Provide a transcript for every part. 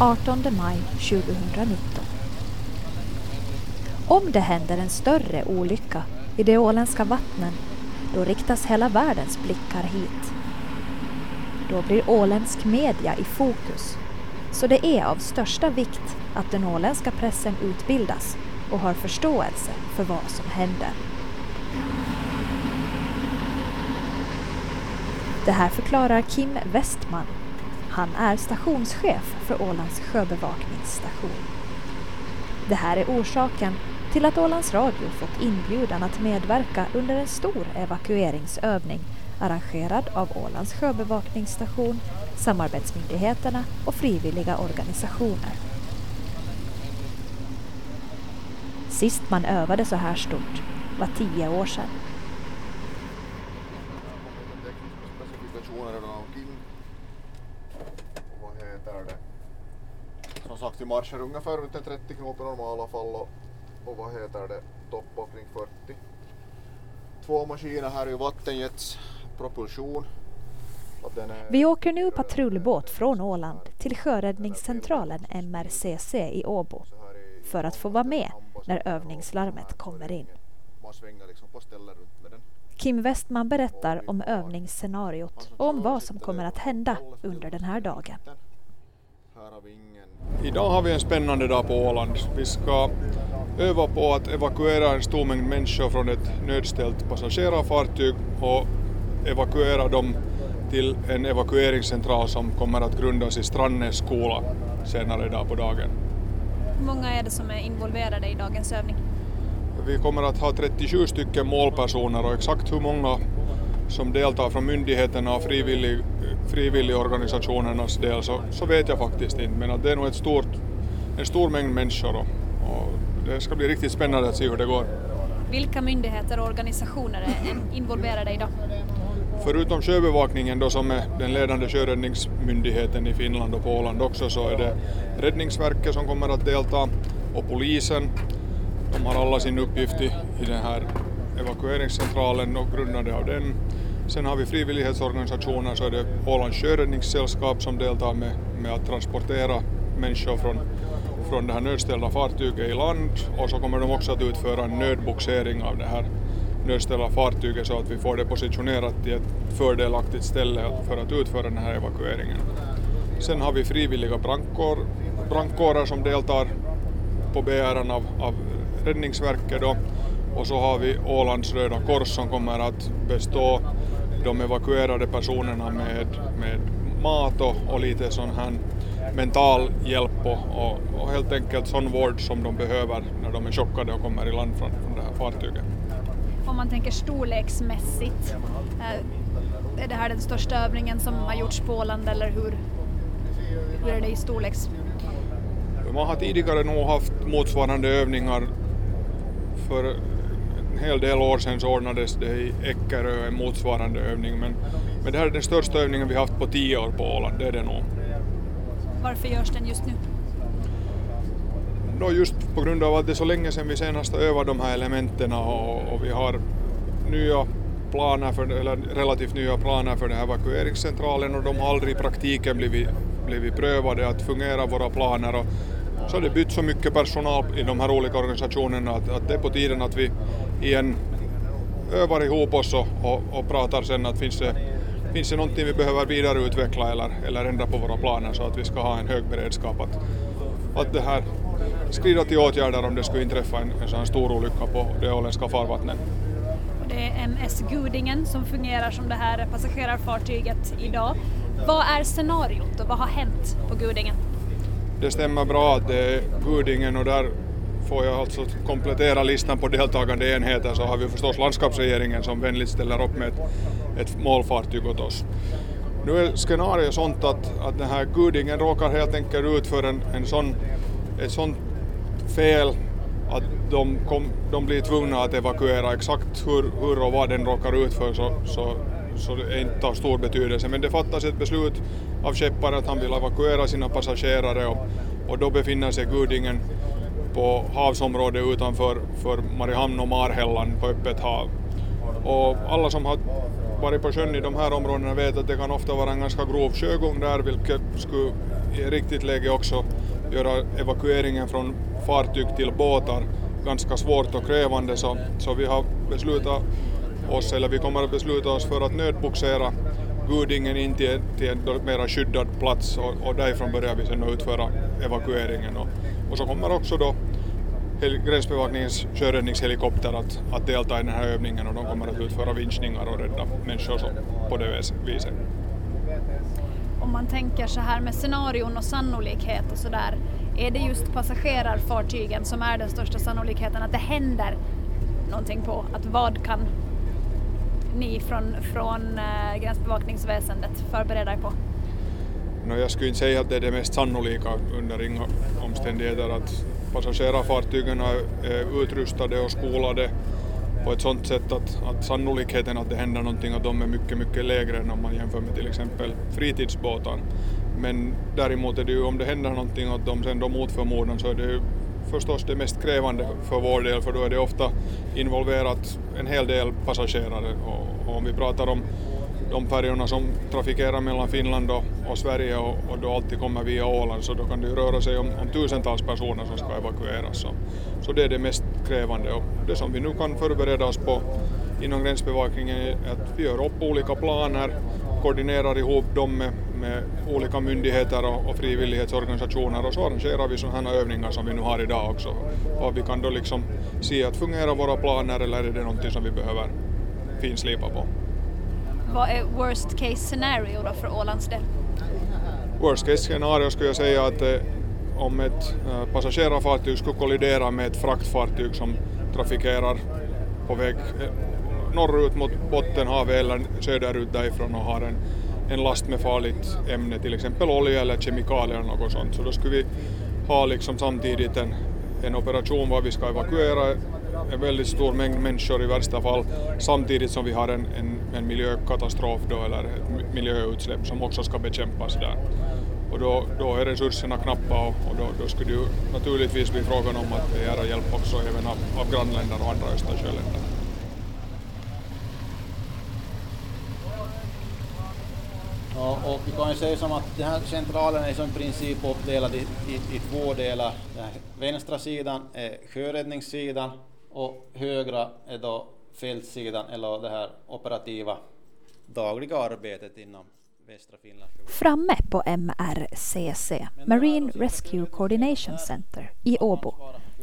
18 maj 2019. Om det händer en större olycka i de åländska vattnen, då riktas hela världens blickar hit. Då blir åländsk media i fokus, så det är av största vikt att den åländska pressen utbildas och har förståelse för vad som händer. Det här förklarar Kim Westman. Han är stationschef för Ålands sjöbevakningsstation. Det här är orsaken till att Ålands Radio fått inbjudan att medverka under en stor evakueringsövning arrangerad av Ålands sjöbevakningsstation, samarbetsmyndigheterna och frivilliga organisationer. Sist man övade så här stort var tio år sedan. 30 marscher ungefär, runt 30 knop i normala fall och, och vad heter det, topp kring 40. Två maskiner här är ju vattenjets propulsion. Vi åker nu patrullbåt från Åland till sjöräddningscentralen MRCC i Åbo för att få vara med när övningslarmet kommer in. Liksom Kim Westman berättar om övningsscenariot och om vad som kommer att hända under den här dagen. Här har vi ingen Idag har vi en spännande dag på Åland. Vi ska öva på att evakuera en stor mängd människor från ett nödställt passagerarfartyg och evakuera dem till en evakueringscentral som kommer att grundas i Strandnäs skola senare idag på dagen. Hur många är det som är involverade i dagens övning? Vi kommer att ha 37 stycken målpersoner och exakt hur många som deltar från myndigheterna och frivillig, frivilligorganisationernas del så, så vet jag faktiskt inte men att det är nog ett stort, en stor mängd människor och, och det ska bli riktigt spännande att se hur det går. Vilka myndigheter och organisationer är involverade idag? Förutom sjöbevakningen då som är den ledande sjöräddningsmyndigheten i Finland och på Åland också så är det Räddningsverket som kommer att delta och polisen. De har alla sin uppgift i, i den här evakueringscentralen och grundande av den. Sen har vi frivillighetsorganisationer så är det Ålands sjöräddningssällskap som deltar med, med att transportera människor från, från det här nödställda fartyget i land och så kommer de också att utföra en nödboxering av det här nödställda fartyget så att vi får det positionerat i ett fördelaktigt ställe för att utföra den här evakueringen. Sen har vi frivilliga brandkår, brandkårer som deltar på begäran av, av Räddningsverket då. Och så har vi Ålands Röda Kors som kommer att bestå de evakuerade personerna med, med mat och, och lite sån här mental hjälp och, och, och helt enkelt sån vård som de behöver när de är chockade och kommer i land från, från det här fartyget. Om man tänker storleksmässigt, eh, är det här den största övningen som har gjorts på Åland eller hur, hur är det i storleks? Man har tidigare nog haft motsvarande övningar. För hel del år sedan så ordnades det i Eckerö en motsvarande övning men, men det här är den största övningen vi haft på tio år på Åland, det är det nog. Varför görs den just nu? Då just på grund av att det är så länge sedan vi senast övade de här elementen och, och vi har nya planer för, eller relativt nya planer för den här evakueringscentralen och de har aldrig i praktiken blivit, blivit prövade att fungera våra planer och så har det bytt så mycket personal i de här olika organisationerna att, att det är på tiden att vi igen övar ihop oss och, och, och pratar sen att finns det, finns det någonting vi behöver vidareutveckla eller, eller ändra på våra planer så att vi ska ha en hög beredskap att, att det här skrida till åtgärder om det skulle inträffa en, en sån här stor olycka på de åländska farvattnen. Och Det är MS Gudingen som fungerar som det här passagerarfartyget idag. Vad är scenariot och vad har hänt på Gudingen? Det stämmer bra att det är Gudingen och där får jag alltså komplettera listan på deltagande enheter så har vi förstås landskapsregeringen som vänligt ställer upp med ett, ett målfartyg åt oss. Nu är scenariot sånt att, att den här Gudingen råkar helt enkelt ut för en, en sån, ett sånt fel att de, kom, de blir tvungna att evakuera exakt hur, hur och vad den råkar ut för så, så, så det är inte av stor betydelse. Men det fattas ett beslut av skepparen att han vill evakuera sina passagerare och, och då befinner sig Gudingen på havsområdet utanför för Mariehamn och Marhällan på öppet hav. Och alla som har varit på sjön i de här områdena vet att det kan ofta vara en ganska grov sjögång där vilket skulle i riktigt läge också göra evakueringen från fartyg till båtar ganska svårt och krävande så, så vi har beslutat oss, eller vi kommer att besluta oss för att nödboxera Gudingen in till, till en mer skyddad plats och, och därifrån börjar vi sen utföra evakueringen. Och, och så kommer också då gränsbevakningens sjöräddningshelikopter att, att delta i den här övningen och de kommer att utföra vinschningar och rädda människor så, på det viset. Om man tänker så här med scenarion och sannolikhet och så där, är det just passagerarfartygen som är den största sannolikheten att det händer någonting på? Att vad kan ni från, från äh, gränsbevakningsväsendet förbereda er på? No, jag skulle inte säga att det är det mest sannolika under inga omständigheter att passagerarfartygen är utrustade och skolade på ett sådant sätt att, att sannolikheten att det händer någonting att de är mycket, mycket lägre än om man jämför med till exempel fritidsbåtar. Men däremot är det ju om det händer någonting att de sen då mot förmodan så är det ju förstås det mest krävande för vår del för då är det ofta involverat en hel del passagerare och, och om vi pratar om de färjorna som trafikerar mellan Finland och, och Sverige och, och, då alltid kommer via Åland så då kan det ju röra sig om, om tusentals personer som ska evakueras. Så, så det är det mest krävande och det som vi nu kan förbereda oss på inom gränsbevakningen är att vi gör upp olika planer, koordinerar ihop dem med, med olika myndigheter och, och frivillighetsorganisationer och så arrangerar vi sådana här övningar som vi nu har idag också. Och vi kan då liksom se att fungerar våra planer eller är det någonting som vi behöver finslipa på. Vad är worst case scenario då för Ålands del? Worst case scenario skulle jag säga att eh, om ett eh, passagerarfartyg skulle kollidera med ett fraktfartyg som trafikerar på väg eh, norrut mot Bottenhavet eller söderut därifrån och har en, en last med farligt ämne, till exempel olja eller kemikalier eller något sånt. Så då skulle vi ha liksom samtidigt en, en operation var vi ska evakuera en väldigt stor mängd människor i värsta fall samtidigt som vi har en, en, en miljökatastrof då, eller ett miljöutsläpp som också ska bekämpas där. Och då, då är resurserna knappa och, och då, då skulle det ju naturligtvis bli frågan om att begära hjälp också även av, av grannländer och andra Östersjöländer. Ja, och vi kan ju säga som att den här centralen är som princip uppdelad i, i, i två delar. Den vänstra sidan är sjöräddningssidan och högra är då fältsidan eller det här operativa dagliga arbetet inom västra Finland. Framme på MRCC, Marine Rescue Coordination Center i Åbo,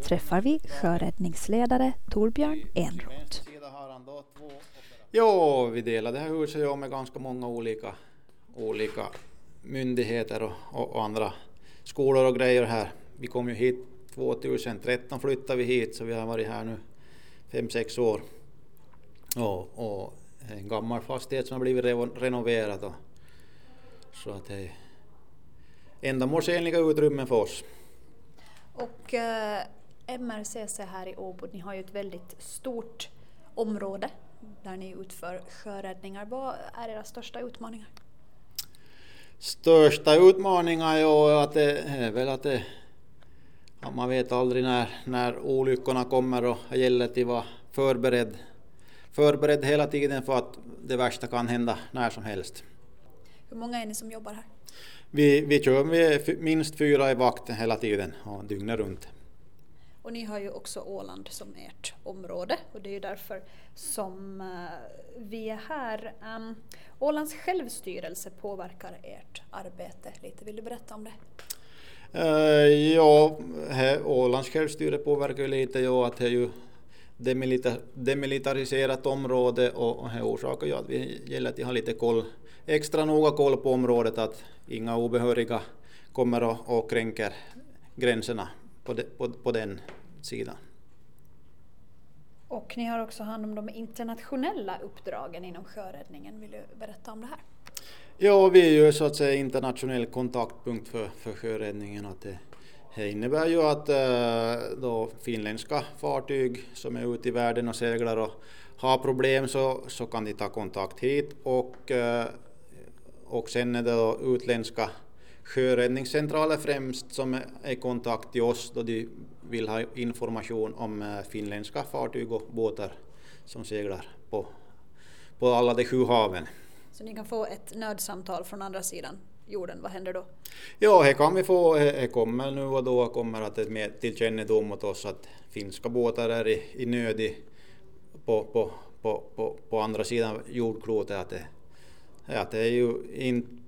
träffar vi sjöräddningsledare Torbjörn Enroth. Jo, vi delar det här huset med ganska många olika, olika myndigheter och, och, och andra skolor och grejer här. Vi kom ju hit 2013 flyttade vi hit så vi har varit här nu fem sex år. Och, och en gammal fastighet som har blivit renoverad. Och, så att det är ändamålsenliga utrymmen för oss. Och eh, MRCC här i Åbo, ni har ju ett väldigt stort område där ni utför sjöräddningar. Vad är era största utmaningar? Största utmaningar är att det är väl att det ja, man vet aldrig när, när olyckorna kommer och det gäller att vara förberedd, förberedd hela tiden för att det värsta kan hända när som helst. Hur många är ni som jobbar här? Vi, vi kör med minst fyra i vakten hela tiden och dygnet runt. Och ni har ju också Åland som ert område och det är ju därför som eh, vi är här. Um, Ålands självstyrelse påverkar ert arbete lite. Vill du berätta om det? Uh, ja, Ålands självstyre påverkar ju lite ja, att det är ju demilita demilitariserat område och det orsakar ju att vi gäller att ha lite koll, extra noga koll på området att inga obehöriga kommer och, och kränker gränserna på, de, på, på den sidan. Och ni har också hand om de internationella uppdragen inom sjöräddningen. Vill du berätta om det här? Ja, vi är ju så att säga internationell kontaktpunkt för, för sjöräddningen. Att det, det innebär ju att äh, då finländska fartyg som är ute i världen och seglar och har problem så, så kan de ta kontakt hit och, äh, och sen är det då utländska sjöräddningscentraler främst som är i kontakt till oss då de vill ha information om äh, finländska fartyg och båtar som seglar på på alla de sju haven. Så ni kan få ett nödsamtal från andra sidan jorden, vad händer då? Ja, här kan vi få, här kommer nu och då kommer att det med till kännedom åt oss att finska båtar är i, i nöd på, på, på, på andra sidan jordklotet. Att det, att det är ju inte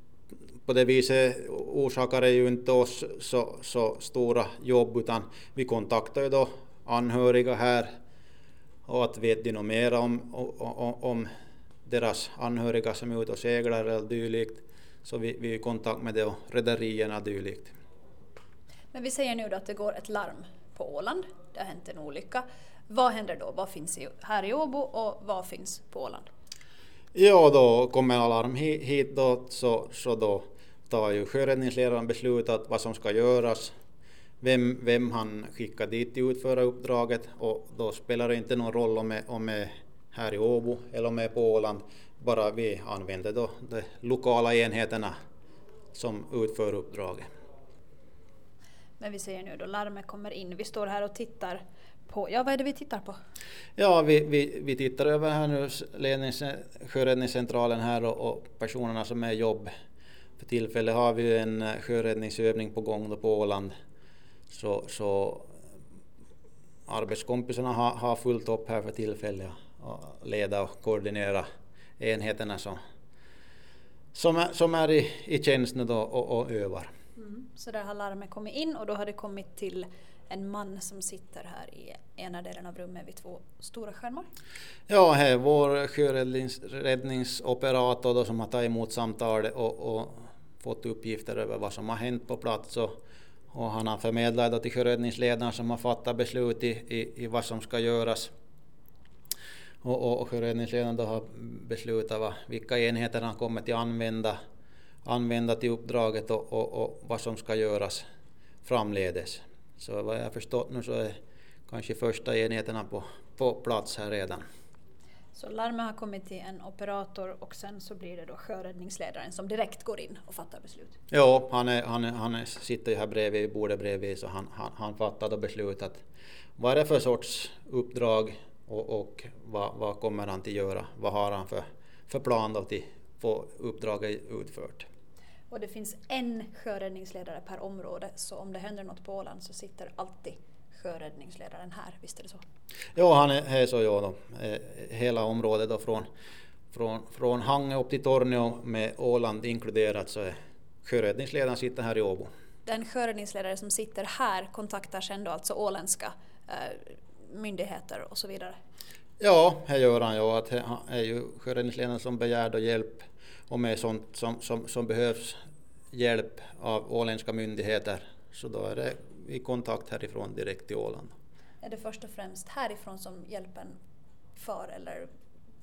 på det viset orsakar det ju inte oss så, så stora jobb utan vi kontaktar ju då anhöriga här och att vet de något mer om, om, om deras anhöriga som är ute och seglar eller dylikt så vi, vi är i kontakt med det och rederierna dylikt. Men vi säger nu då att det går ett larm på Åland, det har hänt en olycka. Vad händer då? Vad finns här i Åbo och vad finns på Åland? Ja, då kommer alarm hit då, så, så då tar ju sjöräddningsledaren beslutat vad som ska göras, vem, vem han skickar dit till utföra uppdraget och då spelar det inte någon roll om det om är här i Åbo eller om det är på Åland, bara vi använder då de lokala enheterna som utför uppdraget. Men vi säger nu då larmet kommer in, vi står här och tittar på, ja vad är det vi tittar på? Ja, vi, vi, vi tittar över här nu, lednings, sjöräddningscentralen här och, och personerna som är i jobb för tillfället har vi en eh, sjöräddningsövning på gång på Åland. Så, så arbetskompisarna har, har fullt upp här för tillfället att leda och koordinera enheterna som, som, är, som är i, i tjänst nu då och, och övar. Mm. Så där har larmet kommit in och då har det kommit till en man som sitter här i ena delen av rummet vid två stora skärmar. Ja, här är vår sjöräddningsoperator då som har tagit emot samtalet och, och fått uppgifter över vad som har hänt på plats och, och han har förmedlat det till sjöräddningsledaren som har fattat beslut i, i, i vad som ska göras. Och, och, och sjöräddningsledaren då har beslutat vad, vilka enheter han kommer att använda, använda till uppdraget och, och, och vad som ska göras framledes. Så vad jag förstått nu så är kanske första enheterna på, på plats här redan. Så larmet har kommit till en operator och sen så blir det då sjöräddningsledaren som direkt går in och fattar beslut? Ja, han, är, han, är, han sitter ju här bredvid, bordet bredvid, så han, han, han fattar då beslut att vad är det för sorts uppdrag och, och vad, vad, kommer han till göra? Vad har han för, för plan då till att få uppdraget utfört? Och det finns en sjöräddningsledare per område, så om det händer något på Åland så sitter alltid sjöräddningsledaren här, visst är det så? Ja, han är, är så ja då. Eh, hela området då från, från, från Hangö upp till Torneå med Åland inkluderat så är sjöräddningsledaren sitter här i Åbo. Den sjöräddningsledare som sitter här kontaktar sen då alltså åländska eh, myndigheter och så vidare? Ja, det gör han ju. Att han är ju sjöräddningsledaren som begär hjälp och med sånt som, som, som behövs hjälp av åländska myndigheter så då är det i kontakt härifrån direkt till Åland. Är det först och främst härifrån som hjälpen för eller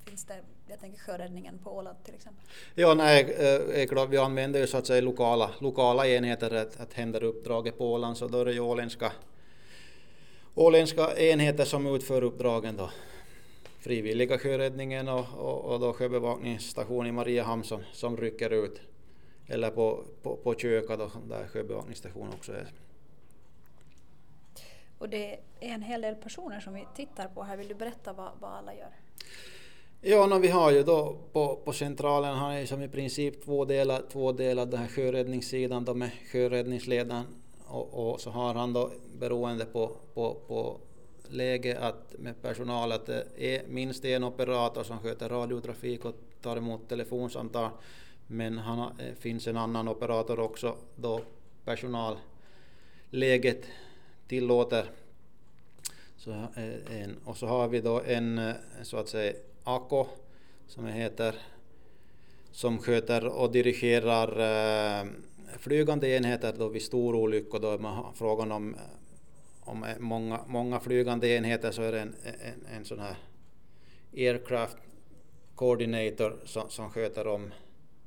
finns det, jag tänker sjöräddningen på Åland till exempel? Ja, nej, är klart, vi använder ju så att säga lokala, lokala enheter att, att händer uppdraget på Åland så då är det ju åländska, åländska enheter som utför uppdragen då. Frivilliga sjöräddningen och, och, och då sjöbevakningsstation i Mariehamn som, som rycker ut. Eller på, på, på Köka då, där sjöbevakningsstation också är. Och det är en hel del personer som vi tittar på här. Vill du berätta vad, vad alla gör? Ja, no, vi har ju då på, på centralen har ju som i princip två delar, två delar den här sjöräddningssidan då med sjöräddningsledaren och, och, så har han då beroende på, på, på läge att med personal att det är minst en operator som sköter radiotrafik och tar emot telefonsamtal men han har, det finns en annan operator också då personalläget tillåter. Så, eh, en, och så har vi då en eh, så att säga AKO som heter som sköter och dirigerar eh, flygande enheter då vid stor olycka. Då är man frågan om, eh, om många, många flygande enheter så är det en, en, en sån här aircraft coordinator som, som sköter om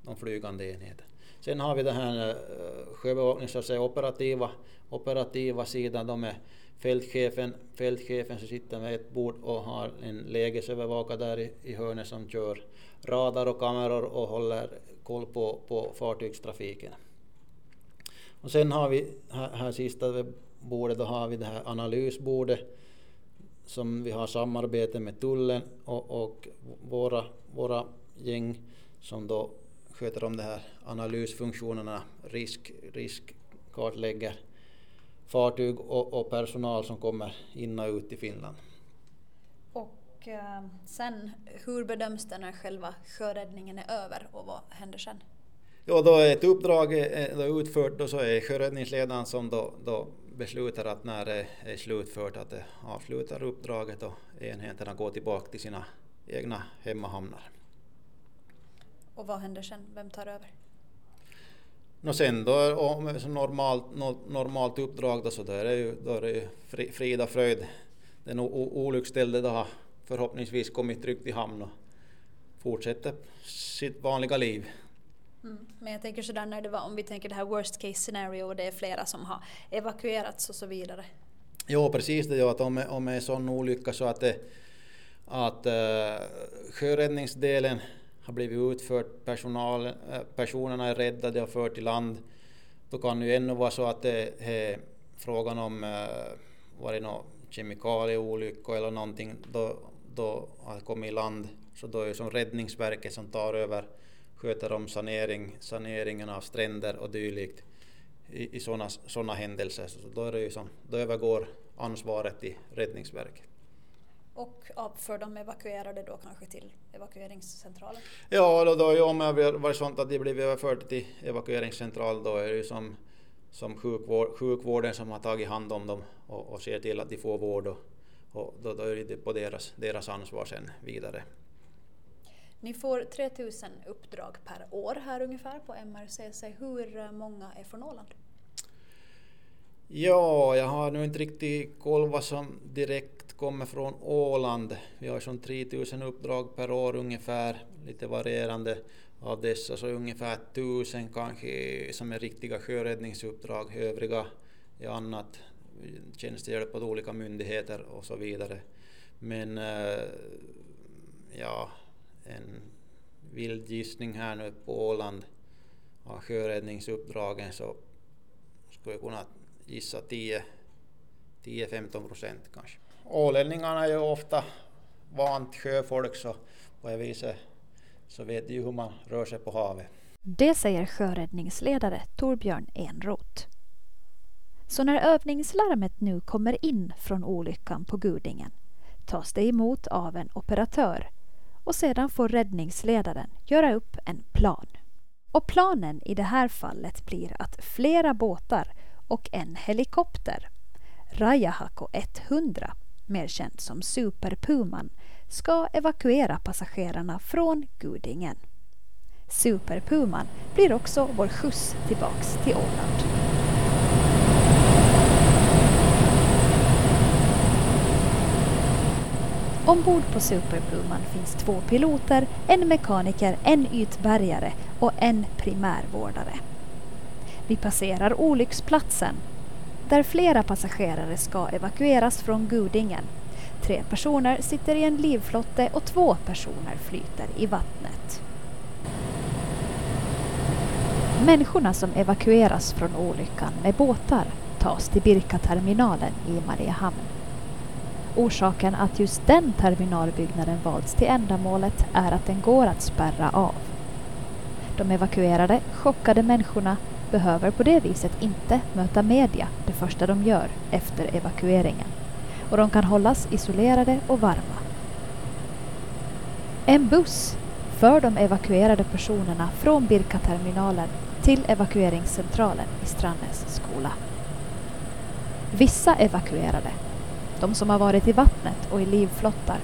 de flygande enheterna. Sen har vi den här eh, uh, sjöbevaknings operativa, operativa sidan då med fältchefen, fältchefen som sitter med ett bord och har en lägesövervakare där i, i hörnet som kör radar och kameror och håller koll på, på fartygstrafiken. Och sen har vi här, här sista bordet, då har vi det här analysbordet som vi har samarbete med tullen och, och våra, våra gäng som då sköter om de här analysfunktionerna, risk, riskkartlägger fartyg och, och, personal som kommer in och ut i Finland. Och eh, sen, hur bedöms det när själva sjöräddningen är över och vad händer sen? Ja, då är ett uppdrag är utfört då så är sjöräddningsledaren som då, då beslutar att när det är slutfört att det avslutar uppdraget och enheterna går tillbaka till sina egna hemmahamnar. Och vad händer sen? Vem tar över? No sen då om normalt, normalt uppdrag då så då är det ju, då är det ju frida fröjd. Den olycksställde då har förhoppningsvis kommit tryggt i hamn och fortsätter sitt vanliga liv. Mm. Men jag tänker sådär när det var, om vi tänker det här worst case scenario och det är flera som har evakuerats och så vidare. Jo precis det, ja, att om, om det är sån olycka så att, det, att uh, sjöräddningsdelen har blivit utfört, personal, eh, personerna är räddade och fört i land, då kan det ju ännu vara så att det är frågan om eh, var det någon kemikalieolycka eller någonting, då, då har det kommit i land, så då är det som Räddningsverket som tar över sköter om sanering, saneringen av stränder och dylikt i, i sådana såna händelser. Så då, är det ju som, då övergår ansvaret till Räddningsverket. Och för de evakuerade då kanske till evakueringscentralen? Ja, då, då, om det varit sånt att de blivit överförda till evakueringscentral då är det ju som, som sjukvård, sjukvården som har tagit hand om dem och, och ser till att de får vård och, och då, då är det på deras, deras ansvar sen vidare. Ni får 3000 uppdrag per år här ungefär på MRCC. Hur många är från Åland? Ja, jag har nu inte riktigt koll vad som direkt kommer från Åland. Vi har som 3000 uppdrag per år ungefär, lite varierande. Av dessa så ungefär 1000 kanske som är riktiga sjöräddningsuppdrag, övriga är annat, tjänstehjälp åt olika myndigheter och så vidare. Men eh, ja, en vild gissning här nu på Åland av sjöräddningsuppdragen så skulle jag kunna gissa 10-15 procent kanske. Ålänningarna är ju ofta vant sjöfolk så på det viset så vet de ju hur man rör sig på havet. Det säger sjöräddningsledare Torbjörn Enroth. Så när övningslarmet nu kommer in från olyckan på Gudingen tas det emot av en operatör och sedan får räddningsledaren göra upp en plan. Och planen i det här fallet blir att flera båtar och en helikopter, Rajahako 100, mer känd som Superpuman, ska evakuera passagerarna från Gudingen. Superpuman blir också vår skjuts tillbaks till Åland. Ombord på Superpuman finns två piloter, en mekaniker, en ytbärgare och en primärvårdare. Vi passerar olycksplatsen där flera passagerare ska evakueras från Gudingen. Tre personer sitter i en livflotte och två personer flyter i vattnet. Människorna som evakueras från olyckan med båtar tas till Birka-terminalen i Mariehamn. Orsaken att just den terminalbyggnaden valts till ändamålet är att den går att spärra av. De evakuerade, chockade människorna behöver på det viset inte möta media det första de gör efter evakueringen och de kan hållas isolerade och varma. En buss för de evakuerade personerna från Birka-terminalen till evakueringscentralen i Strannäs skola. Vissa evakuerade de som har varit i vattnet och i livflottar,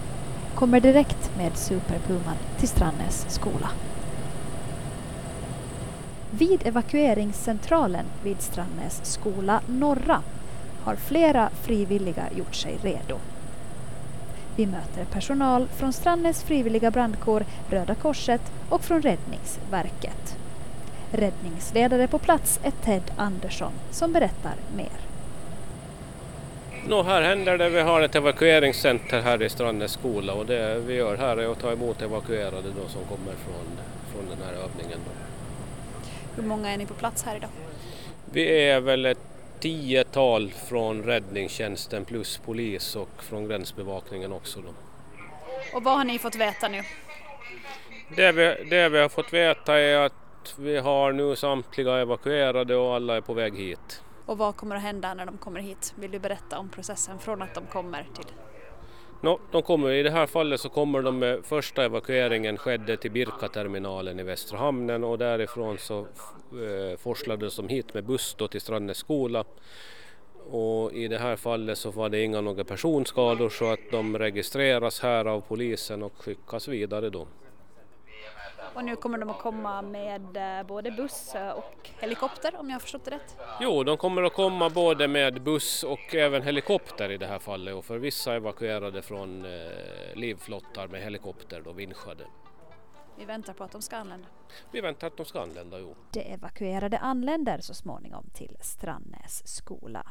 kommer direkt med Superpuman till Strannäs skola. Vid evakueringscentralen vid Strannäs skola norra har flera frivilliga gjort sig redo. Vi möter personal från Strannäs frivilliga brandkår, Röda Korset och från Räddningsverket. Räddningsledare på plats är Ted Andersson som berättar mer. Nå, här händer det. Vi har ett evakueringscenter här i Strandnäs skola och det vi gör här är att ta emot evakuerade då som kommer från, från den här övningen. Då. Hur många är ni på plats här idag? Vi är väl ett tiotal från räddningstjänsten plus polis och från gränsbevakningen också. Då. Och vad har ni fått veta nu? Det vi, det vi har fått veta är att vi har nu samtliga evakuerade och alla är på väg hit. Och vad kommer att hända när de kommer hit? Vill du berätta om processen från att de kommer till? No, de kommer, I det här fallet så kommer de med första evakueringen skedde till Birkaterminalen i Västra hamnen och därifrån så eh, forslades de hit med buss då till Strandnäs skola. Och i det här fallet så var det inga några personskador så att de registreras här av polisen och skickas vidare då. Och nu kommer de att komma med eh, både buss och helikopter om jag har förstått det rätt? Jo, de kommer att komma både med buss och även helikopter i det här fallet och för vissa evakuerade från eh, livflottar med helikopter då vinschade. Vi väntar på att de ska anlända. Vi väntar att de ska anlända, jo. De evakuerade anländer så småningom till Strandnäs skola.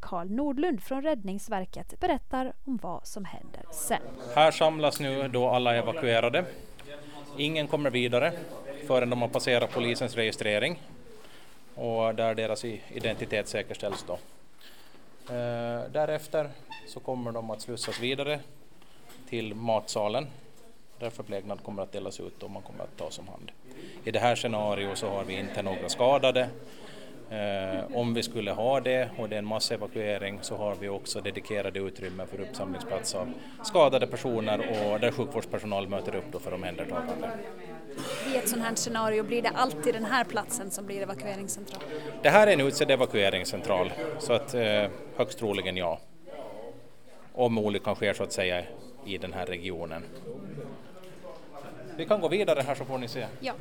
Karl Nordlund från Räddningsverket berättar om vad som händer sen. Här samlas nu då alla evakuerade Ingen kommer vidare förrän de har passerat polisens registrering och där deras identitet säkerställs. Då. Eh, därefter så kommer de att slussas vidare till matsalen där förplägnad kommer att delas ut och man kommer att tas om hand. I det här scenariot så har vi inte några skadade. Eh, om vi skulle ha det och det är en massevakuering så har vi också dedikerade utrymmen för uppsamlingsplats av skadade personer och där sjukvårdspersonal möter upp då för omhändertagande. I ett sådant här scenario blir det alltid den här platsen som blir evakueringscentral? Det här är en utsedd evakueringscentral så att eh, högst troligen ja. Om olyckan sker så att säga i den här regionen. Vi kan gå vidare här så får ni se. Ja.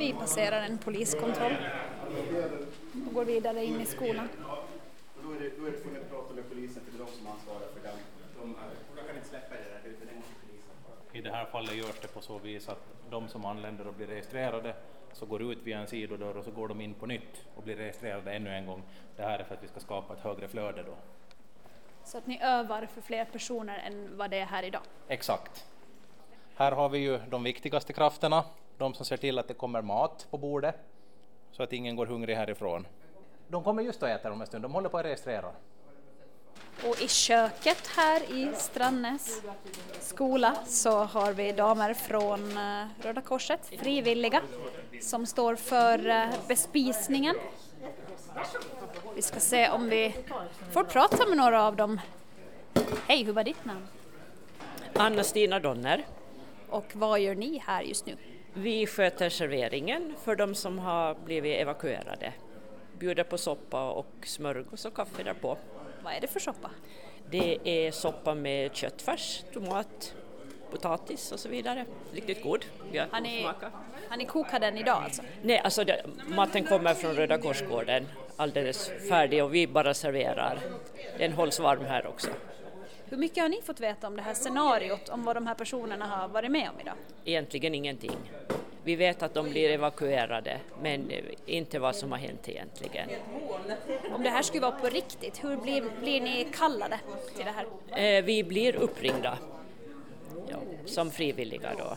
Vi passerar en poliskontroll och går vidare in i skolan. Då är det, då är det tvungen att prata med polisen för det är de som ansvarar för den. De, de kan inte släppa det där, det är för polisen. I det här fallet görs det på så vis att de som anländer och blir registrerade så går ut via en sidodörr och så går de in på nytt och blir registrerade ännu en gång. Det här är för att vi ska skapa ett högre flöde då. Så att ni övar för fler personer än vad det är här idag? Exakt. Här har vi ju de viktigaste krafterna de som ser till att det kommer mat på bordet så att ingen går hungrig härifrån. De kommer just att äta om en stund, de håller på att registrera. Och i köket här i Strandnäs skola så har vi damer från eh, Röda Korset, frivilliga, som står för eh, bespisningen. Vi ska se om vi får prata med några av dem. Hej, hur var ditt namn? Anna-Stina Donner. Och vad gör ni här just nu? Vi sköter serveringen för de som har blivit evakuerade. Bjuder på soppa och smörgås och kaffe därpå. Vad är det för soppa? Det är soppa med köttfärs, tomat, potatis och så vidare. Riktigt god. Har ni, har ni kokat den idag alltså? Nej, alltså det, maten kommer från Röda Korsgården alldeles färdig och vi bara serverar. Den hålls varm här också. Hur mycket har ni fått veta om det här scenariot, om vad de här personerna har varit med om idag? Egentligen ingenting. Vi vet att de blir evakuerade, men inte vad som har hänt egentligen. Om det här skulle vara på riktigt, hur blir, blir ni kallade till det här? Eh, vi blir uppringda ja, som frivilliga då.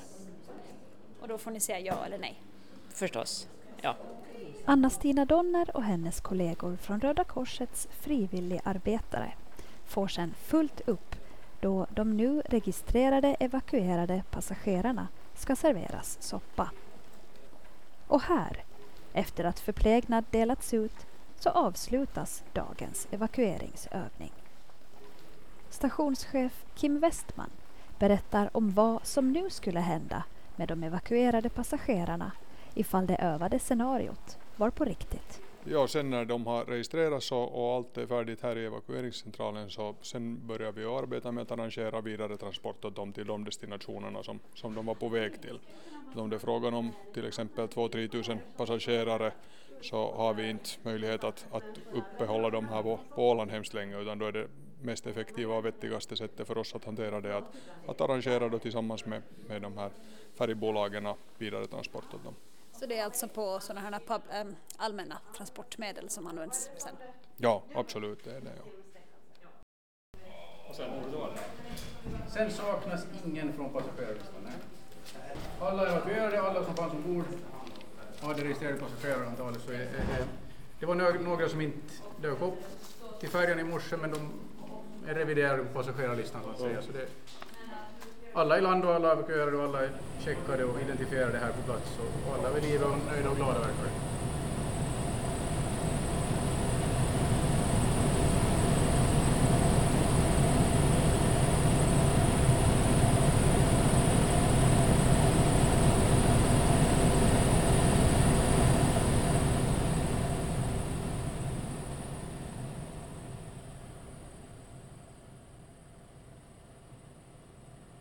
Och då får ni säga ja eller nej? Förstås, ja. Anna-Stina Donner och hennes kollegor från Röda Korsets frivilligarbetare får sedan fullt upp då de nu registrerade evakuerade passagerarna ska serveras soppa. Och här, efter att förplägnad delats ut, så avslutas dagens evakueringsövning. Stationschef Kim Westman berättar om vad som nu skulle hända med de evakuerade passagerarna ifall det övade scenariot var på riktigt. Ja, sen när de har registrerats och, och allt är färdigt här i evakueringscentralen så sen börjar vi arbeta med att arrangera vidare transport åt dem till de destinationerna som, som de var på väg till. Om det är frågan om till exempel 2-3 tusen passagerare så har vi inte möjlighet att, att uppehålla dem här på, på Åland hemskt länge utan då är det mest effektiva och vettigaste sättet för oss att hantera det att, att arrangera då tillsammans med, med de här färgbolagen vidare transport åt dem. Så det är alltså på sådana här pub, äm, ehm, allmänna transportmedel som används sen? Ja, absolut det är det. Ja. Sen saknas ingen från passagerarlistan. Alla är evakuerade, alla som fanns ombord har det registrerade passagerarantalet så är, är det, det var några, några som inte dök upp till färjan i morse men de är reviderade på passagerarlistan så att säga. Så det, alla i land och alla evakuerade och alla är checkade och identifierade här på plats och alla är vid liv och nöjda och glada verkar det.